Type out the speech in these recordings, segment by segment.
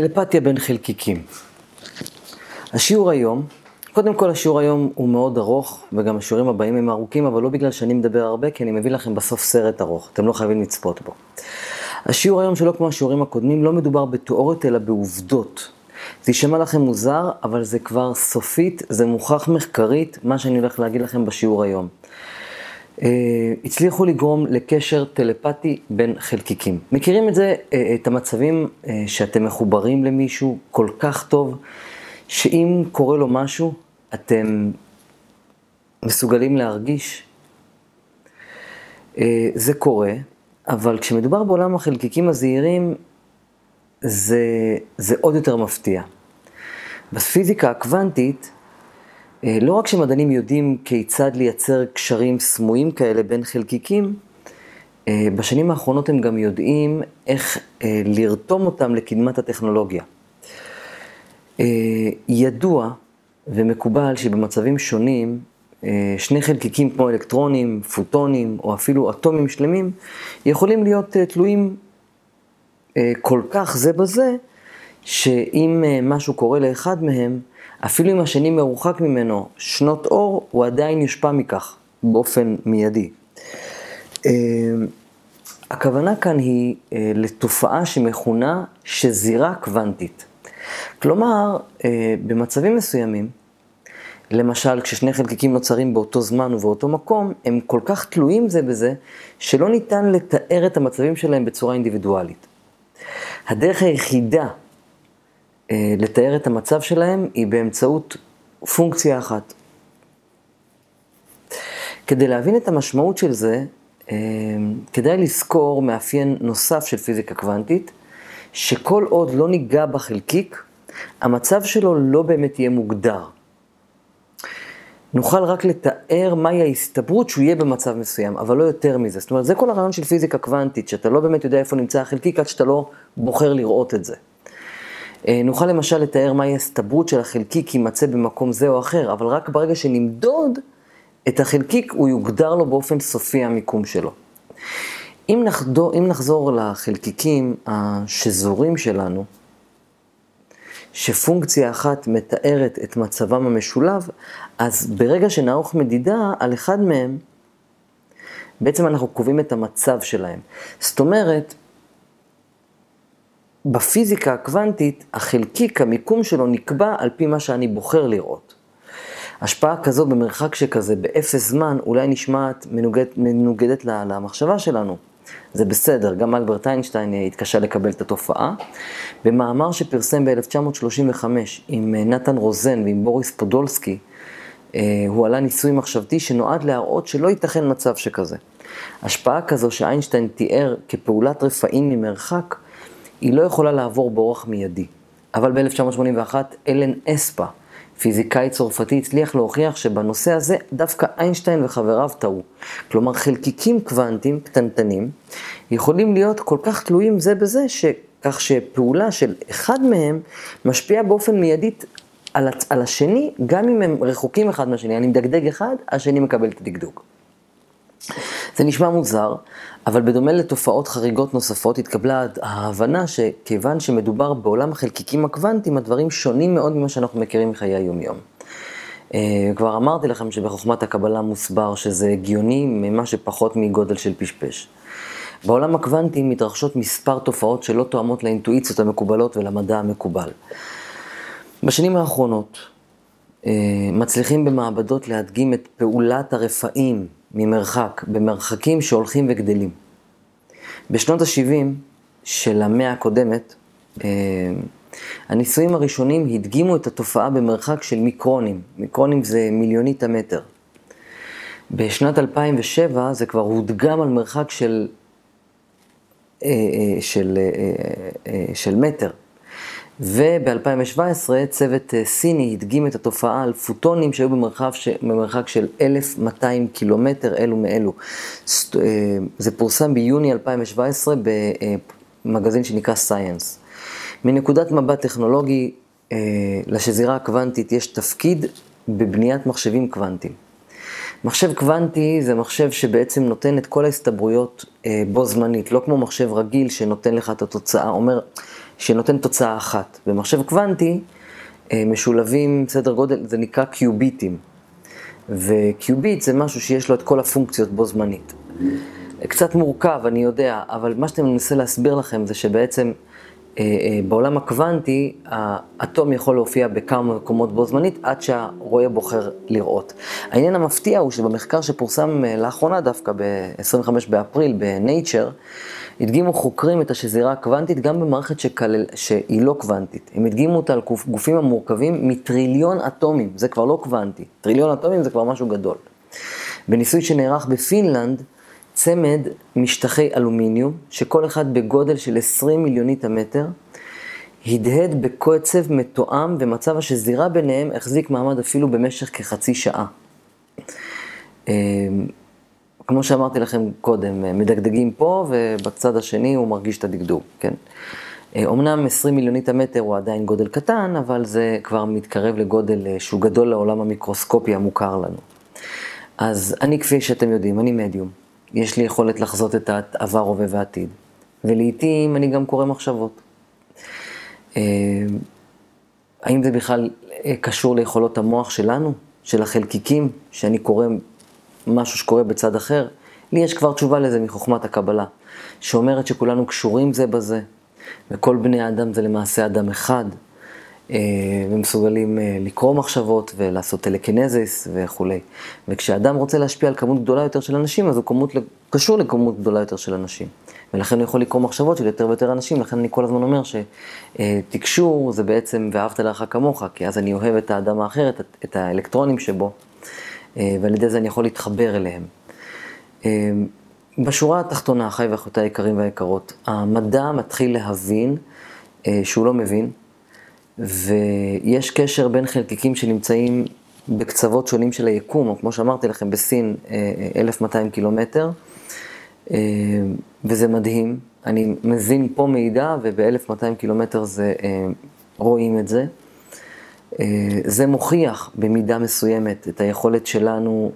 טלפתיה בין חלקיקים. השיעור היום, קודם כל השיעור היום הוא מאוד ארוך, וגם השיעורים הבאים הם ארוכים, אבל לא בגלל שאני מדבר הרבה, כי אני מביא לכם בסוף סרט ארוך, אתם לא חייבים לצפות בו. השיעור היום שלא כמו השיעורים הקודמים, לא מדובר בתיאוריות אלא בעובדות. זה יישמע לכם מוזר, אבל זה כבר סופית, זה מוכח מחקרית, מה שאני הולך להגיד לכם בשיעור היום. Uh, הצליחו לגרום לקשר טלפתי בין חלקיקים. מכירים את זה, uh, את המצבים uh, שאתם מחוברים למישהו כל כך טוב, שאם קורה לו משהו, אתם מסוגלים להרגיש? זה קורה, אבל כשמדובר בעולם החלקיקים הזעירים, זה, זה עוד יותר מפתיע. בפיזיקה הקוונטית, אה, לא רק שמדענים יודעים כיצד לייצר קשרים סמויים כאלה בין חלקיקים, אה, בשנים האחרונות הם גם יודעים איך אה, לרתום אותם לקדמת הטכנולוגיה. ידוע ומקובל שבמצבים שונים, שני חלקיקים כמו אלקטרונים, פוטונים או אפילו אטומים שלמים, יכולים להיות תלויים כל כך זה בזה, שאם משהו קורה לאחד מהם, אפילו אם השני מרוחק ממנו שנות אור, הוא עדיין יושפע מכך באופן מיידי. אה, הכוונה כאן היא אה, לתופעה שמכונה שזירה קוונטית. כלומר, אה, במצבים מסוימים, למשל, כששני חלקיקים נוצרים באותו זמן ובאותו מקום, הם כל כך תלויים זה בזה, שלא ניתן לתאר את המצבים שלהם בצורה אינדיבידואלית. הדרך היחידה לתאר את המצב שלהם היא באמצעות פונקציה אחת. כדי להבין את המשמעות של זה, אה, כדאי לזכור מאפיין נוסף של פיזיקה קוונטית, שכל עוד לא ניגע בחלקיק, המצב שלו לא באמת יהיה מוגדר. נוכל רק לתאר מהי ההסתברות שהוא יהיה במצב מסוים, אבל לא יותר מזה. זאת אומרת, זה כל הרעיון של פיזיקה קוונטית, שאתה לא באמת יודע איפה נמצא החלקיק עד שאתה לא בוחר לראות את זה. אה, נוכל למשל לתאר מהי ההסתברות של החלקיק יימצא במקום זה או אחר, אבל רק ברגע שנמדוד את החלקיק, הוא יוגדר לו באופן סופי המיקום שלו. אם, נחדור, אם נחזור לחלקיקים השזורים שלנו, שפונקציה אחת מתארת את מצבם המשולב, אז ברגע שנערוך מדידה על אחד מהם, בעצם אנחנו קובעים את המצב שלהם. זאת אומרת, בפיזיקה הקוונטית, החלקיק, המיקום שלו נקבע על פי מה שאני בוחר לראות. השפעה כזו במרחק שכזה, באפס זמן, אולי נשמעת מנוגד, מנוגדת למחשבה שלנו. זה בסדר, גם אלברט איינשטיין התקשה לקבל את התופעה. במאמר שפרסם ב-1935 עם נתן רוזן ועם בוריס פודולסקי, אה, הוא עלה ניסוי מחשבתי שנועד להראות שלא ייתכן מצב שכזה. השפעה כזו שאיינשטיין תיאר כפעולת רפאים ממרחק, היא לא יכולה לעבור באורח מיידי. אבל ב-1981 אלן אספה, פיזיקאי צרפתי, הצליח להוכיח שבנושא הזה דווקא איינשטיין וחבריו טעו. כלומר, חלקיקים קוונטיים קטנטנים יכולים להיות כל כך תלויים זה בזה, ש... כך שפעולה של אחד מהם משפיעה באופן מיידית על. על השני, גם אם הם רחוקים אחד מהשני. אני מדגדג אחד, השני מקבל את הדגדוג. זה נשמע מוזר, אבל בדומה לתופעות חריגות נוספות, התקבלה ההבנה שכיוון שמדובר בעולם החלקיקים הקוונטיים, הדברים שונים מאוד ממה שאנחנו מכירים מחיי היומיום. אה, כבר אמרתי לכם שבחוכמת הקבלה מוסבר שזה הגיוני ממה שפחות מגודל של פשפש. בעולם הקוונטי מתרחשות מספר תופעות שלא תואמות לאינטואיציות המקובלות ולמדע המקובל. בשנים האחרונות אה, מצליחים במעבדות להדגים את פעולת הרפאים ממרחק, במרחקים שהולכים וגדלים. בשנות ה-70 של המאה הקודמת, אה, הניסויים הראשונים הדגימו את התופעה במרחק של מיקרונים. מיקרונים זה מיליונית המטר. בשנת 2007 זה כבר הודגם על מרחק של, אה, אה, של, של מטר. וב-2017 צוות אה, סיני הדגים את התופעה על פוטונים שהיו במרחב ש... במרחק של 1,200 קילומטר אלו מאלו. אה, זה פורסם ביוני 2017 במגזין שנקרא Science. מנקודת מבט טכנולוגי, אה, לשזירה הקוונטית יש תפקיד בבניית מחשבים קוונטיים. מחשב קוונטי זה מחשב שבעצם נותן את כל ההסתברויות בו זמנית, לא כמו מחשב רגיל שנותן לך את התוצאה, אומר, שנותן תוצאה אחת. במחשב קוונטי משולבים סדר גודל, זה נקרא קיוביטים. וקיוביט זה משהו שיש לו את כל הפונקציות בו זמנית. קצת מורכב, אני יודע, אבל מה שאתם מנסה להסביר לכם זה שבעצם אה, אה, בעולם הקוונטי, האטום יכול להופיע בכמה מקומות בו זמנית עד שהרואה בוחר לראות. העניין המפתיע הוא שבמחקר שפורסם אה, לאחרונה דווקא ב-25 באפריל ב-Nature, הדגימו חוקרים את השזירה הקוונטית גם במערכת שכל... שהיא לא קוונטית. הם הדגימו אותה על גופים המורכבים מטריליון אטומים, זה כבר לא קוונטי. טריליון אטומים זה כבר משהו גדול. בניסוי שנערך בפינלנד, צמד משטחי אלומיניום, שכל אחד בגודל של 20 מיליונית המטר, הדהד בקצב מתואם ומצב השזירה ביניהם החזיק מעמד אפילו במשך כחצי שעה. אמ, כמו שאמרתי לכם קודם, מדגדגים פה ובצד השני הוא מרגיש את הדגדוג, כן? אומנם אה, 20 מיליונית המטר הוא עדיין גודל קטן, אבל זה כבר מתקרב לגודל אה, שהוא גדול לעולם המיקרוסקופי המוכר לנו. אז אני, כפי שאתם יודעים, אני מדיום. יש לי יכולת לחזות את העבר, הווה ועתיד. ולעיתים אני גם קורא מחשבות. אה, האם זה בכלל קשור ליכולות המוח שלנו, של החלקיקים, שאני קורא משהו שקורה בצד אחר? לי יש כבר תשובה לזה מחוכמת הקבלה, שאומרת שכולנו קשורים זה בזה, וכל בני האדם זה למעשה אדם אחד, אה, ומסוגלים אה, לקרוא מחשבות ולעשות טלקינזיס וכולי. וכשאדם רוצה להשפיע על כמות גדולה יותר של אנשים, אז הוא כמות, קשור לכמות גדולה יותר של אנשים. ולכן הוא יכול לקרוא מחשבות של יותר ויותר אנשים, לכן אני כל הזמן אומר שתקשור זה בעצם ואהבת לך כמוך, כי אז אני אוהב את האדם האחר, את האלקטרונים שבו, אה, ועל ידי זה אני יכול להתחבר אליהם. בשורה התחתונה, אחיי ואחותיי היקרים והיקרות, המדע מתחיל להבין שהוא לא מבין, ויש קשר בין חלקיקים שנמצאים בקצוות שונים של היקום, או כמו שאמרתי לכם, בסין 1200 אה, קילומטר, אה, וזה מדהים. אני מזין פה מידע, וב-1200 קילומטר זה, אה, רואים את זה. זה מוכיח במידה מסוימת את היכולת שלנו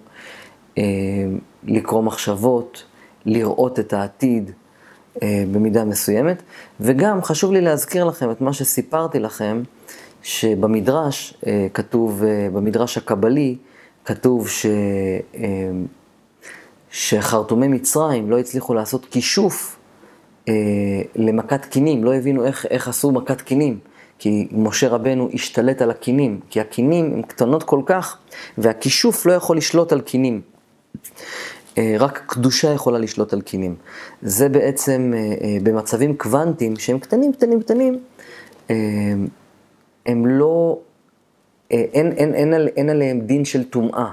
לקרוא מחשבות, לראות את העתיד, אה, במידה מסוימת, וגם חשוב לי להזכיר לכם את מה שסיפרתי לכם, שבמדרש אה, כתוב, אה, במדרש הקבלי, כתוב ש... שחרטומי מצרים לא הצליחו לעשות כישוף אה, למכת קינים, לא הבינו איך, איך עשו מכת קינים, כי משה רבנו השתלט על הקינים, כי הקינים הן קטנות כל כך, והכישוף לא יכול לשלוט על קינים. אה, רק קדושה יכולה לשלוט על קינים. זה בעצם אה, אה, במצבים קוונטיים שהם קטנים, קטנים, קטנים, הם לא, אין, אין, אין, אין, אין עליהם דין של טומאה.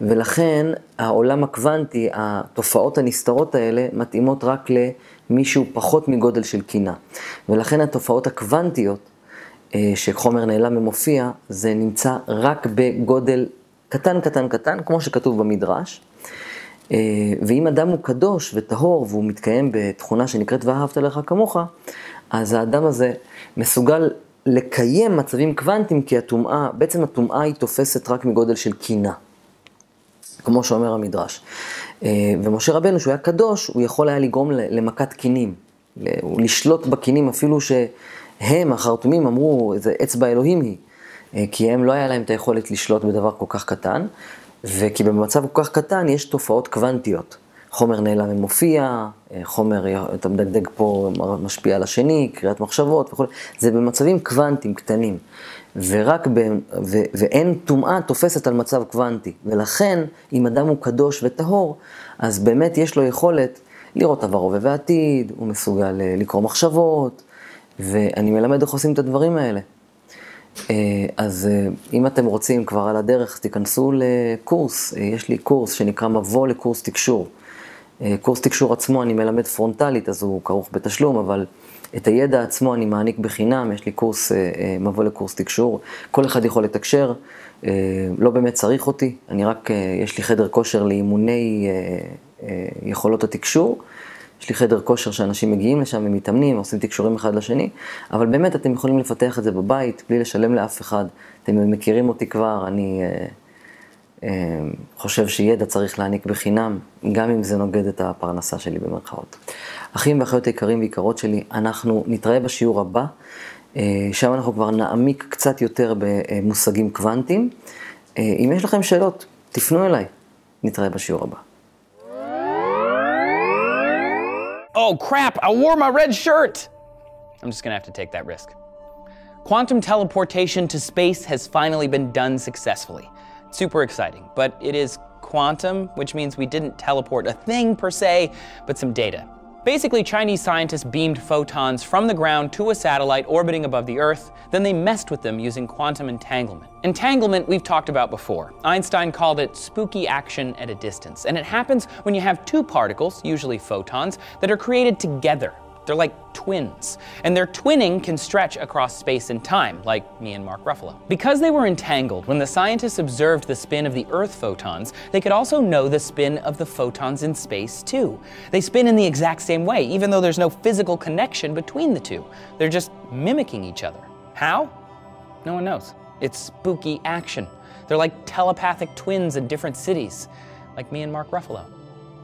ולכן העולם הקוונטי, התופעות הנסתרות האלה, מתאימות רק למישהו פחות מגודל של קינה. ולכן התופעות הקוונטיות, שחומר נעלם ומופיע, זה נמצא רק בגודל קטן, קטן, קטן, כמו שכתוב במדרש. אה, ואם אדם הוא קדוש וטהור והוא מתקיים בתכונה שנקראת ואהבת לך כמוך, אז האדם הזה מסוגל לקיים מצבים קוונטיים, כי הטומאה, בעצם הטומאה היא תופסת רק מגודל של קינה, כמו שאומר המדרש. אה, ומשה רבנו, שהוא היה קדוש, הוא יכול היה לגרום למכת קינים, לשלוט בקינים אפילו שהם, החרטומים, אמרו, איזה אצבע אלוהים היא, אה, כי הם לא היה להם את היכולת לשלוט בדבר כל כך קטן. וכי במצב כל כך קטן יש תופעות קוונטיות. חומר נעלם ומופיע, אה, חומר, אתה מדגדג פה, משפיע על השני, קריאת מחשבות וכו', זה במצבים קוונטיים קטנים. ורק ב... ו... ואין טומאה תופסת על מצב קוונטי. ולכן, אם אדם הוא קדוש וטהור, אז באמת יש לו יכולת לראות עבר, הווה ועתיד, הוא מסוגל אה, לקרוא מחשבות, ואני מלמד איך עושים את הדברים האלה. אה, אז אה, אם אתם רוצים כבר על הדרך, תיכנסו לקורס, אה, יש לי קורס שנקרא מבוא לקורס תקשור. קורס תקשור עצמו אני מלמד פרונטלית, אז הוא כרוך בתשלום, אבל את הידע עצמו אני מעניק בחינם, יש לי קורס, מבוא לקורס תקשור, כל אחד יכול לתקשר, לא באמת צריך אותי, אני רק, יש לי חדר כושר לאימוני יכולות התקשור. יש לי חדר כושר שאנשים מגיעים לשם ומתאמנים, עושים תקשורים אחד לשני, אבל באמת אתם יכולים לפתח את זה בבית, בלי לשלם לאף אחד. אתם מכירים אותי כבר, אני, אה, חושב שידע צריך להעניק בחינם, גם אם זה נוגד את הפרנסה שלי במרכאות. אחים ואחיות יקרים ויקרות שלי, אנחנו נתראה בשיעור הבא, שם אנחנו כבר נעמיק קצת יותר במושגים קוונטיים. אם יש לכם שאלות, תפנו אליי, נתראה בשיעור הבא. Oh crap, I wore my red shirt! I'm just gonna have to take that risk. Quantum teleportation to space has finally been done successfully. Super exciting, but it is quantum, which means we didn't teleport a thing per se, but some data. Basically, Chinese scientists beamed photons from the ground to a satellite orbiting above the Earth, then they messed with them using quantum entanglement. Entanglement we've talked about before. Einstein called it spooky action at a distance, and it happens when you have two particles, usually photons, that are created together they're like twins, and their twinning can stretch across space and time, like me and Mark Ruffalo. Because they were entangled, when the scientists observed the spin of the Earth photons, they could also know the spin of the photons in space too. They spin in the exact same way, even though there's no physical connection between the two. They're just mimicking each other. How? No one knows. It's spooky action. They're like telepathic twins in different cities, like me and Mark Ruffalo.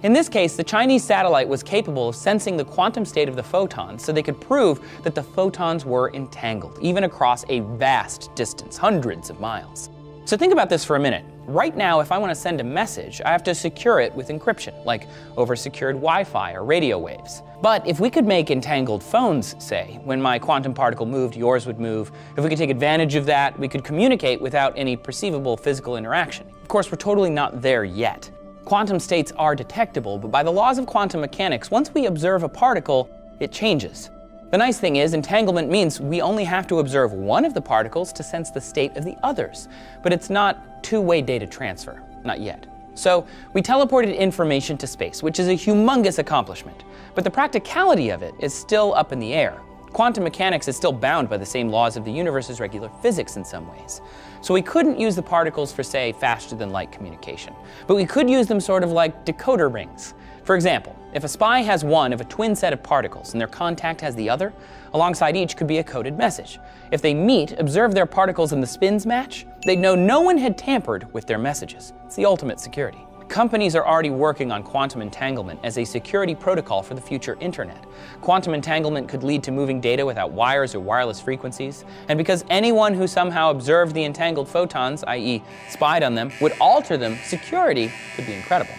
In this case, the Chinese satellite was capable of sensing the quantum state of the photons so they could prove that the photons were entangled, even across a vast distance, hundreds of miles. So think about this for a minute. Right now, if I want to send a message, I have to secure it with encryption, like over secured Wi-Fi or radio waves. But if we could make entangled phones, say, when my quantum particle moved, yours would move, if we could take advantage of that, we could communicate without any perceivable physical interaction. Of course, we're totally not there yet. Quantum states are detectable, but by the laws of quantum mechanics, once we observe a particle, it changes. The nice thing is, entanglement means we only have to observe one of the particles to sense the state of the others, but it's not two-way data transfer, not yet. So we teleported information to space, which is a humongous accomplishment, but the practicality of it is still up in the air. Quantum mechanics is still bound by the same laws of the universe's regular physics in some ways. So we couldn't use the particles for, say, faster than light communication. But we could use them sort of like decoder rings. For example, if a spy has one of a twin set of particles and their contact has the other, alongside each could be a coded message. If they meet, observe their particles and the spins match, they'd know no one had tampered with their messages. It's the ultimate security. Companies are already working on quantum entanglement as a security protocol for the future internet. Quantum entanglement could lead to moving data without wires or wireless frequencies, and because anyone who somehow observed the entangled photons, i.e. spied on them, would alter them, security could be incredible.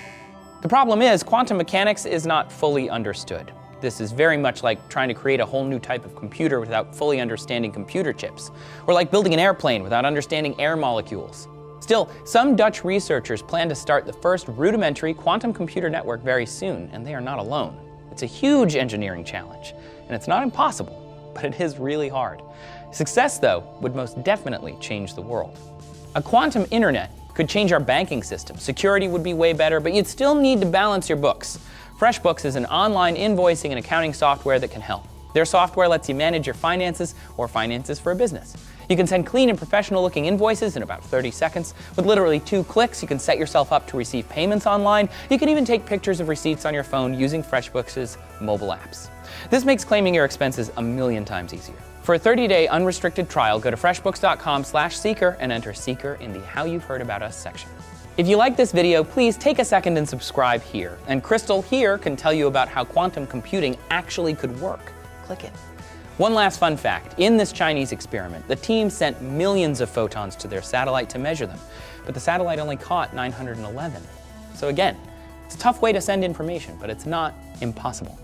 The problem is, quantum mechanics is not fully understood. This is very much like trying to create a whole new type of computer without fully understanding computer chips, or like building an airplane without understanding air molecules. Still, some Dutch researchers plan to start the first rudimentary quantum computer network very soon, and they are not alone. It's a huge engineering challenge, and it's not impossible, but it is really hard. Success, though, would most definitely change the world. A quantum internet could change our banking system. Security would be way better, but you'd still need to balance your books. FreshBooks is an online invoicing and accounting software that can help. Their software lets you manage your finances or finances for a business. You can send clean and professional looking invoices in about 30 seconds. With literally two clicks, you can set yourself up to receive payments online. You can even take pictures of receipts on your phone using FreshBooks' mobile apps. This makes claiming your expenses a million times easier. For a 30-day unrestricted trial, go to freshbooks.com slash seeker and enter seeker in the How You've Heard About Us section. If you like this video, please take a second and subscribe here. And Crystal here can tell you about how quantum computing actually could work. Click it. One last fun fact. In this Chinese experiment, the team sent millions of photons to their satellite to measure them, but the satellite only caught 911. So again, it's a tough way to send information, but it's not impossible.